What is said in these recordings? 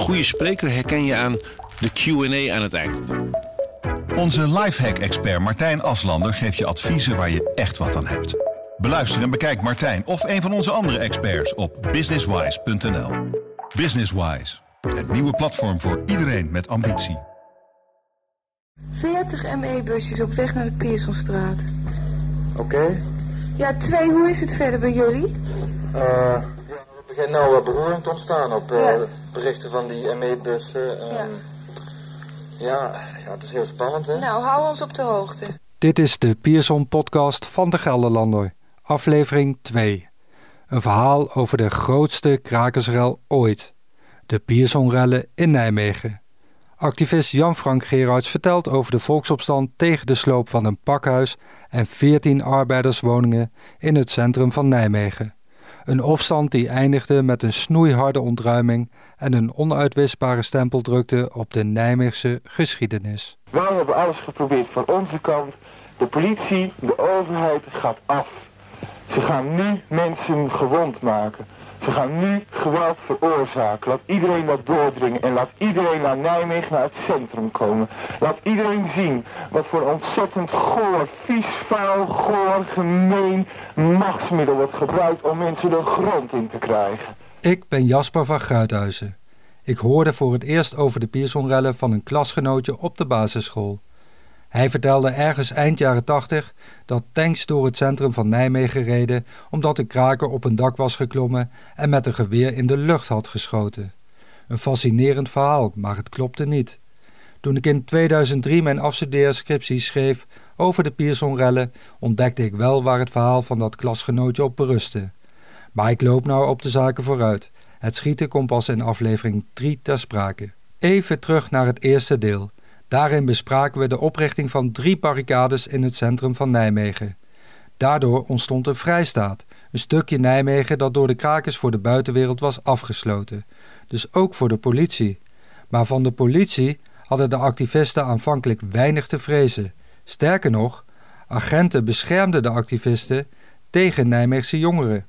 goede spreker herken je aan de Q&A aan het eind. Onze lifehack-expert Martijn Aslander geeft je adviezen waar je echt wat aan hebt. Beluister en bekijk Martijn of een van onze andere experts op businesswise.nl. Businesswise, het nieuwe platform voor iedereen met ambitie. 40 ME-busjes op weg naar de Piersonstraat. Oké. Ja, twee, hoe is het verder bij jullie? Eh, begint nou wat beroering te ontstaan op eh, Ja. berichten van die ME-bussen. Ja. ja, ja, het is heel spannend, hè? Nou, hou ons op de hoogte. Dit is de Pierson podcast van de Gelderlander, aflevering 2. Een verhaal over de grootste krakersrel ooit. De Piersonrellen in Nijmegen. Activist Jan-Frank Gerards vertelt over de volksopstand tegen de sloop van een pakhuis en 14 arbeiderswoningen in het centrum van Nijmegen. Een opstand die eindigde met een snoeiharde ontruiming en een onuitwisbare stempel drukte op de Nijmeegse geschiedenis. Wij hebben alles geprobeerd van onze kant. De politie, de overheid gaat af. Ze gaan nu mensen gewond maken. Ze gaan nu geweld veroorzaken. Laat iedereen dat doordringen en laat iedereen naar Nijmegen, naar het centrum komen. Laat iedereen zien wat voor ontzettend goor, vies, vuil, goor, gemeen machtsmiddel wordt gebruikt om mensen de grond in te krijgen. Ik ben Jasper van Gruithuizen. Ik hoorde voor het eerst over de Piersonrellen van een klasgenootje op de basisschool. Hij vertelde ergens eind jaren 80 dat tanks door het centrum van Nijmegen reden omdat een kraker op een dak was geklommen en met een geweer in de lucht had geschoten. Een fascinerend verhaal, maar het klopte niet. Toen ik in 2003 mijn afstudeerscriptie schreef over de Piersonrellen, ontdekte ik wel waar het verhaal van dat klasgenootje op berustte. Maar ik loop nou op de zaken vooruit. Het schieten komt pas in aflevering 3 ter sprake. Even terug naar het eerste deel. Daarin bespraken we de oprichting van drie barricades in het centrum van Nijmegen. Daardoor ontstond een vrijstaat, een stukje Nijmegen dat door de krakers voor de buitenwereld was afgesloten. Dus ook voor de politie. Maar van de politie hadden de activisten aanvankelijk weinig te vrezen. Sterker nog, agenten beschermden de activisten tegen Nijmeegse jongeren.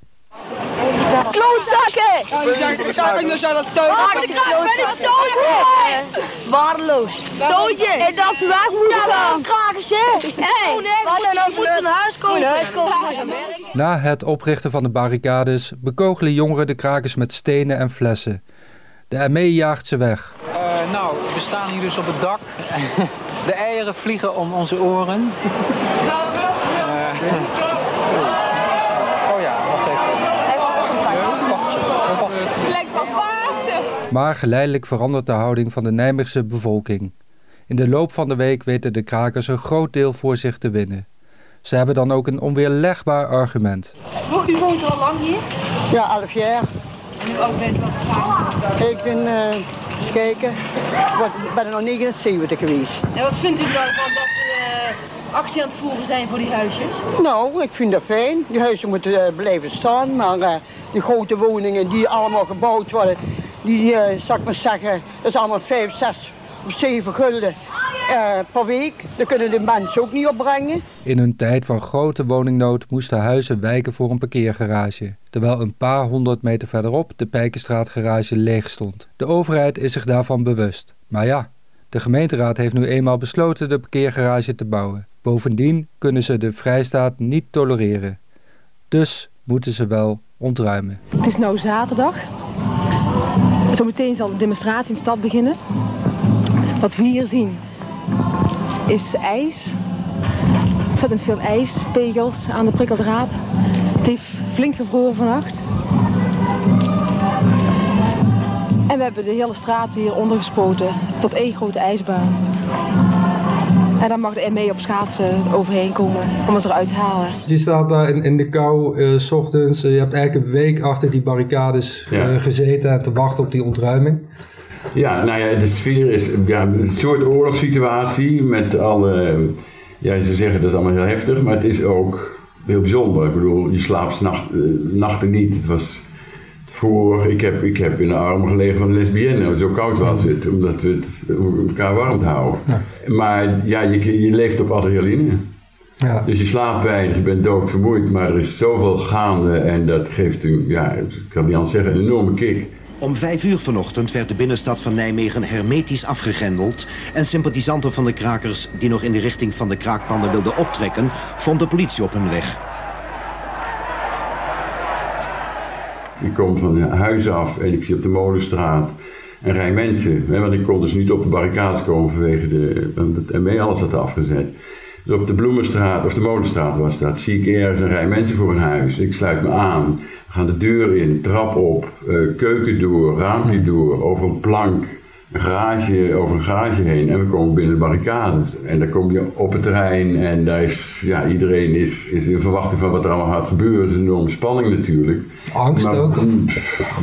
Klootzakken! Ik zag ik zou dat thuis. Ah, ik ben een zootje! Waardeloos. Zootje! En dat ze weg moeten gaan. Krakers, hè? Hé, wat moet een huis komen? Na het oprichten van de barricades bekogelen jongeren de krakers met stenen en flessen. De ME jaagt ze weg. Eh, nou, we staan hier dus op het dak. De eieren vliegen om onze oren. Eh, oh ja, wacht even. Wacht zo, wacht zo. Maar geleidelijk verandert de houding van de Nijmeegse bevolking. In de loop van de week weten de krakers een groot deel voor zich te winnen. Ze hebben dan ook een onweerlegbaar argument. U woont al lang hier? Ja, elf jaar. Hoe oud bent u? Wat Ik ben, eh kijken, ik ben er nog 79 geweest. En wat vindt u dan van dat we eh, actie aan het voeren zijn voor die huisjes? Nou, ik vind dat fijn. Die huizen moeten eh, blijven staan, maar eh, die grote woningen die allemaal gebouwd worden, die, eh zal ik maar zeggen, dat is allemaal 5, 6 of 7 gulden eh, per week. Daar kunnen de mensen ook niet opbrengen. In een tijd van grote woningnood moesten huizen wijken voor een parkeergarage, terwijl een paar honderd meter verderop de Pijkenstraatgarage leeg stond. De overheid is zich daarvan bewust. Maar ja, de gemeenteraad heeft nu eenmaal besloten de parkeergarage te bouwen. Bovendien kunnen ze de vrijstaat niet tolereren. Dus moeten ze wel ontruimen. Het is nu zaterdag. Zometeen zal de demonstratie in de stad beginnen. Wat we hier zien is ijs. Ontzettend veel ijspegels aan de prikkeldraad. Het heeft flink gevroren vannacht. En we hebben de hele straat hier ondergespoten tot één grote ijsbaan. En dan mag de ME op schaatsen overheen komen om ons eruit te halen. Je staat daar in, in de kou, eh, s ochtends. je hebt eigenlijk een week achter die barricades Ja. eh, gezeten en te wachten op die ontruiming. Ja, nou ja, de sfeer is ja, een soort oorlogssituatie met alle... Ja, ze zeggen dat is allemaal heel heftig, maar het is ook heel bijzonder. Ik bedoel, je slaapt 's nacht, eh, nachten niet. Het was voor... Ik heb, ik heb in de armen gelegen van een lesbienne. Zo koud was het, omdat we het elkaar warm te houden. Maar ja, je, je leeft op adrenaline. Ja. Dus je slaapt weinig, je bent doodvermoeid, maar er is zoveel gaande en dat geeft een, ja, ik kan niet anders zeggen, een enorme kick. Om vijf uur vanochtend werd de binnenstad van Nijmegen hermetisch afgegrendeld... en sympathisanten van de krakers die nog in de richting van de kraakpanden wilden optrekken... vond de politie op hun weg. Ik kom van huis af en ik zie op de Molenstraat een rij mensen. Want ik kon dus niet op de barricades komen vanwege de, het ME alles had afgezet. Dus op de Bloemenstraat, of de Molenstraat was dat, zie ik ergens een rij mensen voor een huis. Ik sluit me aan, gaan de deur in, trap op, uh, keuken door, raampje door, over een plank, garage, over een garage heen. En we komen binnen de barricades. En dan kom je op het terrein en daar is, ja, iedereen is, is in verwachting van wat er allemaal gaat gebeuren. Het is een enorme spanning natuurlijk. Angst Maar- ook?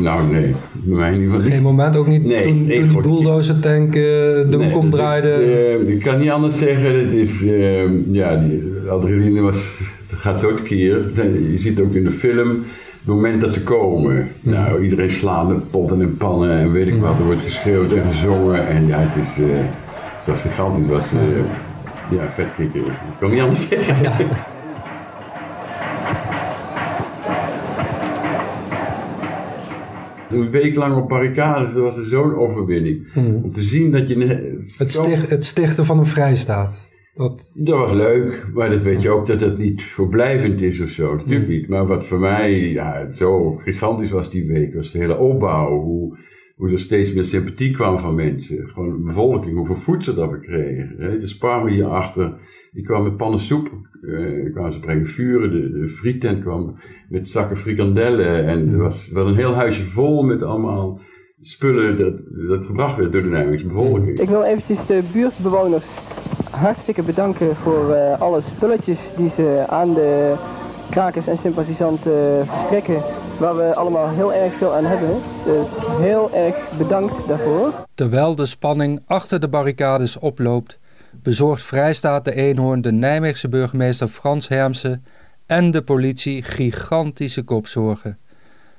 Nou, nee. Bij mij in ieder geval Geen moment ook niet Nee, toen, toen die bulldozer tank eh, de hoek Nee, omdraaide. is, eh, ik kan niet anders zeggen. Het is, eh, ja, die adrenaline was, gaat zo tekeer. Zijn- Je ziet ook in de film het moment dat ze komen. Nou, iedereen slaat met potten en pannen en weet ik wat. Er wordt geschreeuwd en gezongen. En ja, het is, eh, het was gigantisch. Het was, eh, ja, vet kicken. Ik kan niet anders zeggen. Een week lang op barricades, dat was er zo'n overwinning. Hmm. Om te zien dat je... Het, sticht, het stichten van een vrijstaat. Dat, dat was leuk, maar dat weet je ook dat het niet voorblijvend is of zo. Natuurlijk niet. Maar wat voor mij ja, zo gigantisch was die week, was de hele opbouw. Hoe, hoe er steeds meer sympathie kwam van mensen. Gewoon de bevolking, hoeveel voedsel dat we kregen. hè. De sparren hierachter, die kwam met pannen soep. eh, kwamen ze brengen vuren. De, de frietent kwam met zakken frikandellen. En er was wel een heel huisje vol met allemaal spullen dat, dat gebracht werd door de Nijmeegse bevolking. Ik wil eventjes de buurtbewoners hartstikke bedanken voor eh, alle spulletjes die ze aan de krakers en sympathisanten verstrekken. Waar we allemaal heel erg veel aan hebben. Dus heel erg bedankt daarvoor. Terwijl de spanning achter de barricades oploopt, bezorgt Vrijstaat de Eenhoorn de Nijmeegse burgemeester Frans Hermsen en de politie gigantische kopzorgen.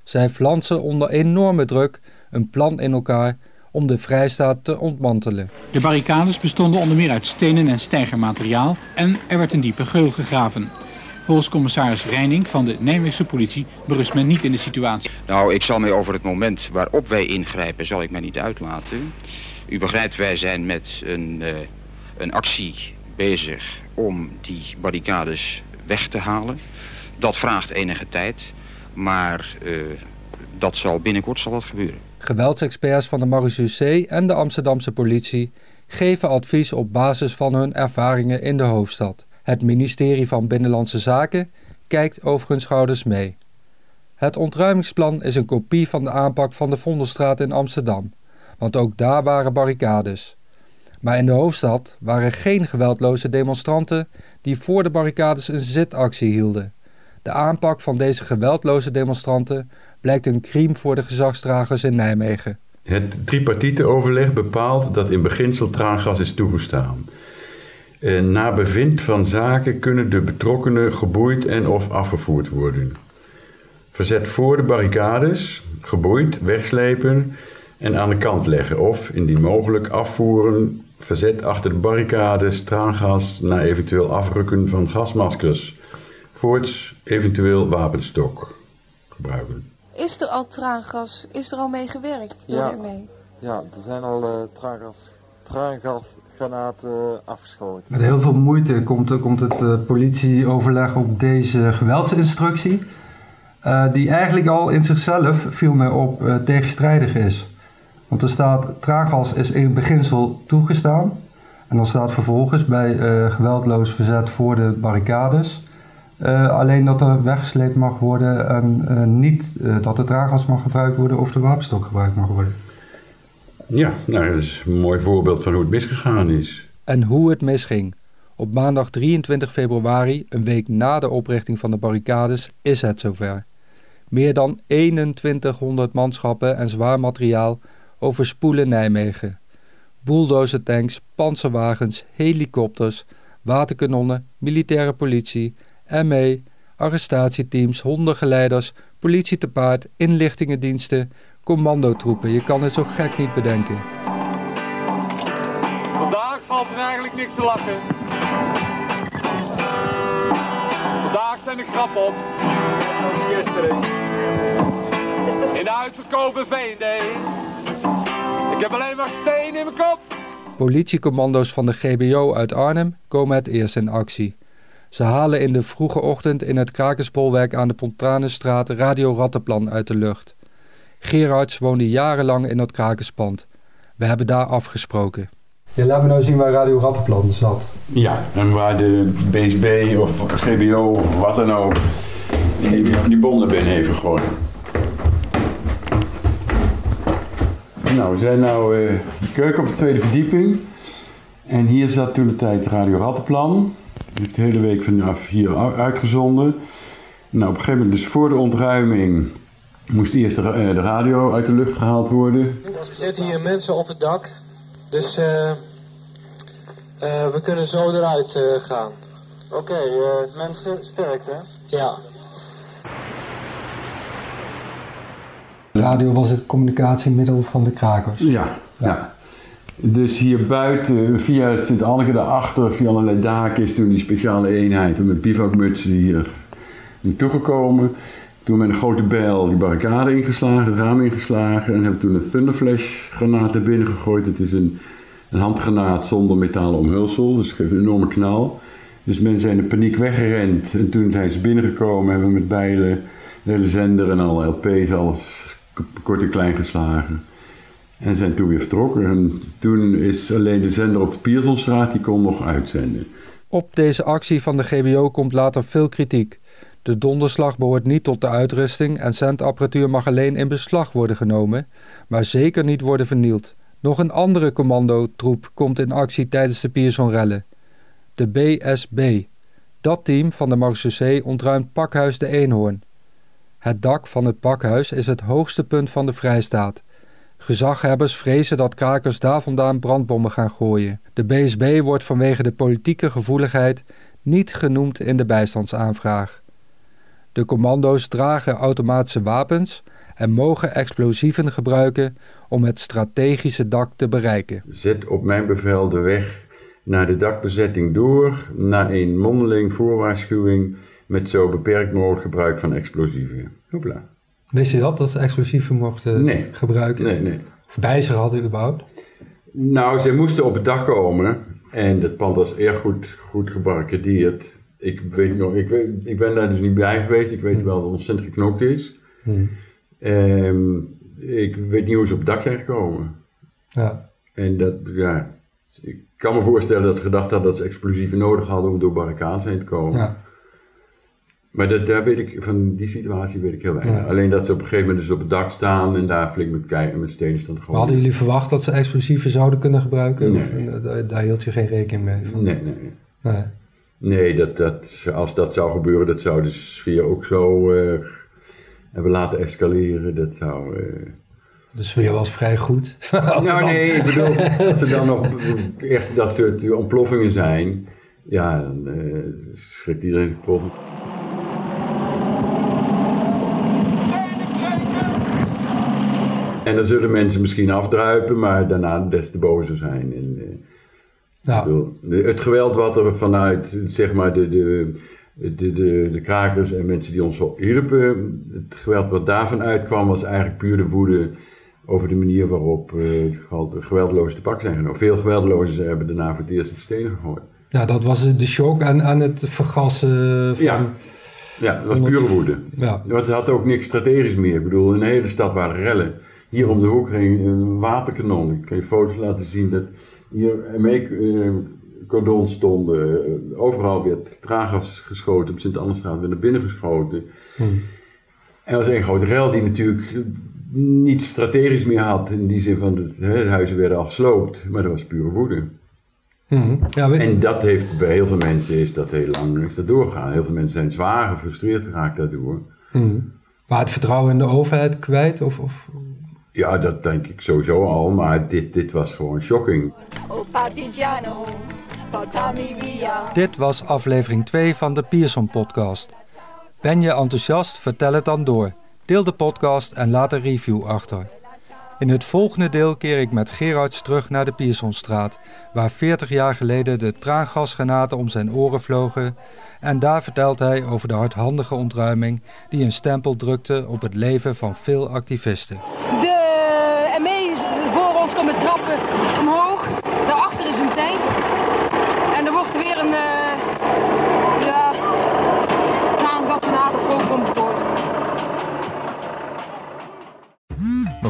Zij flansen onder enorme druk een plan in elkaar om de Vrijstaat te ontmantelen. De barricades bestonden onder meer uit stenen en steigermateriaal en er werd een diepe geul gegraven. Volgens commissaris Reining van de Nijmeegse politie berust men niet in de situatie. Nou, ik zal mij over het moment waarop wij ingrijpen, zal ik mij niet uitlaten. U begrijpt, wij zijn met een, eh, een actie bezig om die barricades weg te halen. Dat vraagt enige tijd, maar eh, dat zal binnenkort zal dat gebeuren. Geweldsexperts van de marechaussee en de Amsterdamse politie geven advies op basis van hun ervaringen in de hoofdstad. Het ministerie van Binnenlandse Zaken kijkt over hun schouders mee. Het ontruimingsplan is een kopie van de aanpak van de Vondelstraat in Amsterdam, want ook daar waren barricades. Maar in de hoofdstad waren geen geweldloze demonstranten die voor de barricades een zitactie hielden. De aanpak van deze geweldloze demonstranten blijkt een crime voor de gezagsdragers in Nijmegen. Het tripartite overleg bepaalt dat in beginsel traangas is toegestaan. Eh, na bevind van zaken kunnen de betrokkenen geboeid en of afgevoerd worden. Verzet voor de barricades, geboeid, wegslepen en aan de kant leggen of, indien mogelijk, afvoeren. Verzet achter de barricades, traangas na eventueel afrukken van gasmaskers. Voorts eventueel wapenstok gebruiken. Is er al traangas? Is er al mee gewerkt? door Ja. de ME? Ja, er zijn al eh traangas, traangasgranaten eh, afgeschoten. Met heel veel moeite komt, komt het eh, politieoverleg op deze geweldsinstructie. eh, die eigenlijk al in zichzelf, viel mij op, eh, tegenstrijdig is. Want er staat, traangas is in beginsel toegestaan. En dan staat vervolgens bij eh, geweldloos verzet voor de barricades. Eh, alleen dat er weggesleept mag worden en eh, niet eh, dat de traangas mag gebruikt worden of de wapenstok gebruikt mag worden. Ja, nou, dat is een mooi voorbeeld van hoe het misgegaan is. En hoe het misging. Op maandag 23 februari, een week na de oprichting van de barricades, is het zover. Meer dan 2100 manschappen en zwaar materiaal overspoelen Nijmegen. Bulldozertanks, panzerwagens, helikopters, waterkanonnen, militaire politie, ME, arrestatieteams, hondengeleiders, politie te paard, inlichtingendiensten, commandotroepen. Je kan het zo gek niet bedenken. Vandaag valt er eigenlijk niks te lachen. Vandaag zijn de grappen op. Gisteren. In de uitverkopen VND. Ik heb alleen maar steen in mijn kop. Politiecommando's van de GBO uit Arnhem komen het eerst in actie. Ze halen in de vroege ochtend in het Krakenspolwerk aan de Pontanenstraat Radio Rattenplan uit de lucht. Gerards woonde jarenlang in dat krakenspand. We hebben daar afgesproken. Ja, laten we nou zien waar Radio Rattenplan zat. Ja, en waar de BSB of GBO of wat dan ook die, die bom naar binnen heeft gegooid. Nou, we zijn nou uh, de keuken op de tweede verdieping. En hier zat toen de tijd Radio Rattenplan. Die heeft de hele week vanaf hier uitgezonden. Nou, op een gegeven moment, dus voor de ontruiming, moest eerst de, uh, de radio uit de lucht gehaald worden. Er zitten hier mensen op het dak. Dus uh, we kunnen zo eruit gaan. Oké, mensen, sterkte. Ja. Radio was het communicatiemiddel van de krakers. Ja, ja. Dus hier buiten, via Sint-Anneke daarachter, via allerlei daken, is toen die speciale eenheid met bivakmutsen hier naartoe gekomen. Toen met een grote bijl die barricade ingeslagen, het raam ingeslagen en hebben toen een Thunderflash granaat er binnen gegooid. Het is een, een handgranaat zonder metalen omhulsel, dus het geeft een enorme knal. Dus mensen zijn in paniek weggerend en toen zijn ze binnengekomen, hebben we met bijlen de hele zender en alle LP's, alles kort en klein geslagen. En zijn toen weer vertrokken. En toen is alleen de zender op de Piersonstraat, die kon nog uitzenden. Op deze actie van de GBO komt later veel kritiek. De donderslag behoort niet tot de uitrusting en zendapparatuur mag alleen in beslag worden genomen, maar zeker niet worden vernield. Nog een andere commandotroep komt in actie tijdens de Piersonrellen. De BSB. Dat team van de marechaussee ontruimt pakhuis de Eenhoorn. Het dak van het pakhuis is het hoogste punt van de Vrijstaat. Gezaghebbers vrezen dat krakers daar vandaan brandbommen gaan gooien. De BSB wordt vanwege de politieke gevoeligheid niet genoemd in de bijstandsaanvraag. De commando's dragen automatische wapens en mogen explosieven gebruiken om het strategische dak te bereiken. Zet op mijn bevel de weg naar de dakbezetting door, na een mondeling voorwaarschuwing met zo beperkt mogelijk gebruik van explosieven. Hoepla. Wist je dat, dat ze explosieven mochten nee. gebruiken? Nee, nee. Of bij zich hadden überhaupt? Nou, ze moesten op het dak komen en het pand was erg goed, goed gebarricadeerd. Ik weet nog, ik, weet, ik ben daar dus niet bij geweest. Ik weet wel dat het ontzettend geknokt is. Hmm. Um, ik weet niet hoe ze op het dak zijn gekomen. Ja. En dat, ja, ik kan me voorstellen dat ze gedacht hadden dat ze explosieven nodig hadden om door barricades heen te komen. Ja. Maar dat, daar weet ik, van die situatie weet ik heel weinig. Ja. Alleen dat ze op een gegeven moment dus op het dak staan en daar flink met, kei- met stenen staan te gooien. Hadden jullie verwacht dat ze explosieven zouden kunnen gebruiken? Nee. Of, eh, daar, daar hield je geen rekening mee? Van? Nee, nee, nee. Nee. Dat, dat, als dat zou gebeuren, dat zou de sfeer ook zo eh, hebben laten escaleren. Dat zou... eh, De sfeer was vrij goed. Nou dan- nee, ik bedoel, als er dan nog echt dat soort ontploffingen zijn, ja, dan eh, schrikt iedereen kapot. En dan zullen mensen misschien afdruipen, maar daarna des te bozer zijn. En, eh, Ja. bedoel, het geweld wat er vanuit, zeg maar, de, de, de, de, de krakers en mensen die ons hielpen, het geweld wat daarvan uitkwam, was eigenlijk puur de woede over de manier waarop geweld- geweldlozen te pak zijn genomen. Veel geweldlozen hebben daarna voor het eerst de stenen gegooid. Ja, dat was de shock aan, aan het vergassen van... Ja. Ja, dat was pure woede. Ja. Want het had ook niks strategisch meer. Ik bedoel, in de hele stad waren rellen. Hier om de hoek ging een waterkanon. Ik kan je foto's laten zien dat hier mee eh, stonden. Overal werd traangas geschoten. Op Sint-Annestraat werd naar binnen geschoten. Hm. En dat was een grote rel die natuurlijk niet strategisch meer had. In die zin van, de, huizen werden al gesloopt. Maar dat was pure woede. Mhm. Ja, weet- En dat heeft bij heel veel mensen is dat heel lang is dat doorgegaan. Heel veel mensen zijn zwaar gefrustreerd geraakt daardoor. Mhm. Maar het vertrouwen in de overheid kwijt? Of, of... Ja, dat denk ik sowieso al, maar dit, dit was gewoon shocking. Oh partigiano, portami via. Dit was aflevering 2 van de Pearson podcast. Ben je enthousiast? Vertel het dan door. Deel de podcast en laat een review achter. In het volgende deel keer ik met Gerards terug naar de Piersonstraat, waar 40 jaar geleden de traangasgranaten om zijn oren vlogen. En daar vertelt hij over de hardhandige ontruiming die een stempel drukte op het leven van veel activisten. De ME voor ons komt met trappen omhoog. Daarachter is een tank. En er wordt weer een uh, ja, traangasgranaat of rookbom gegooid. We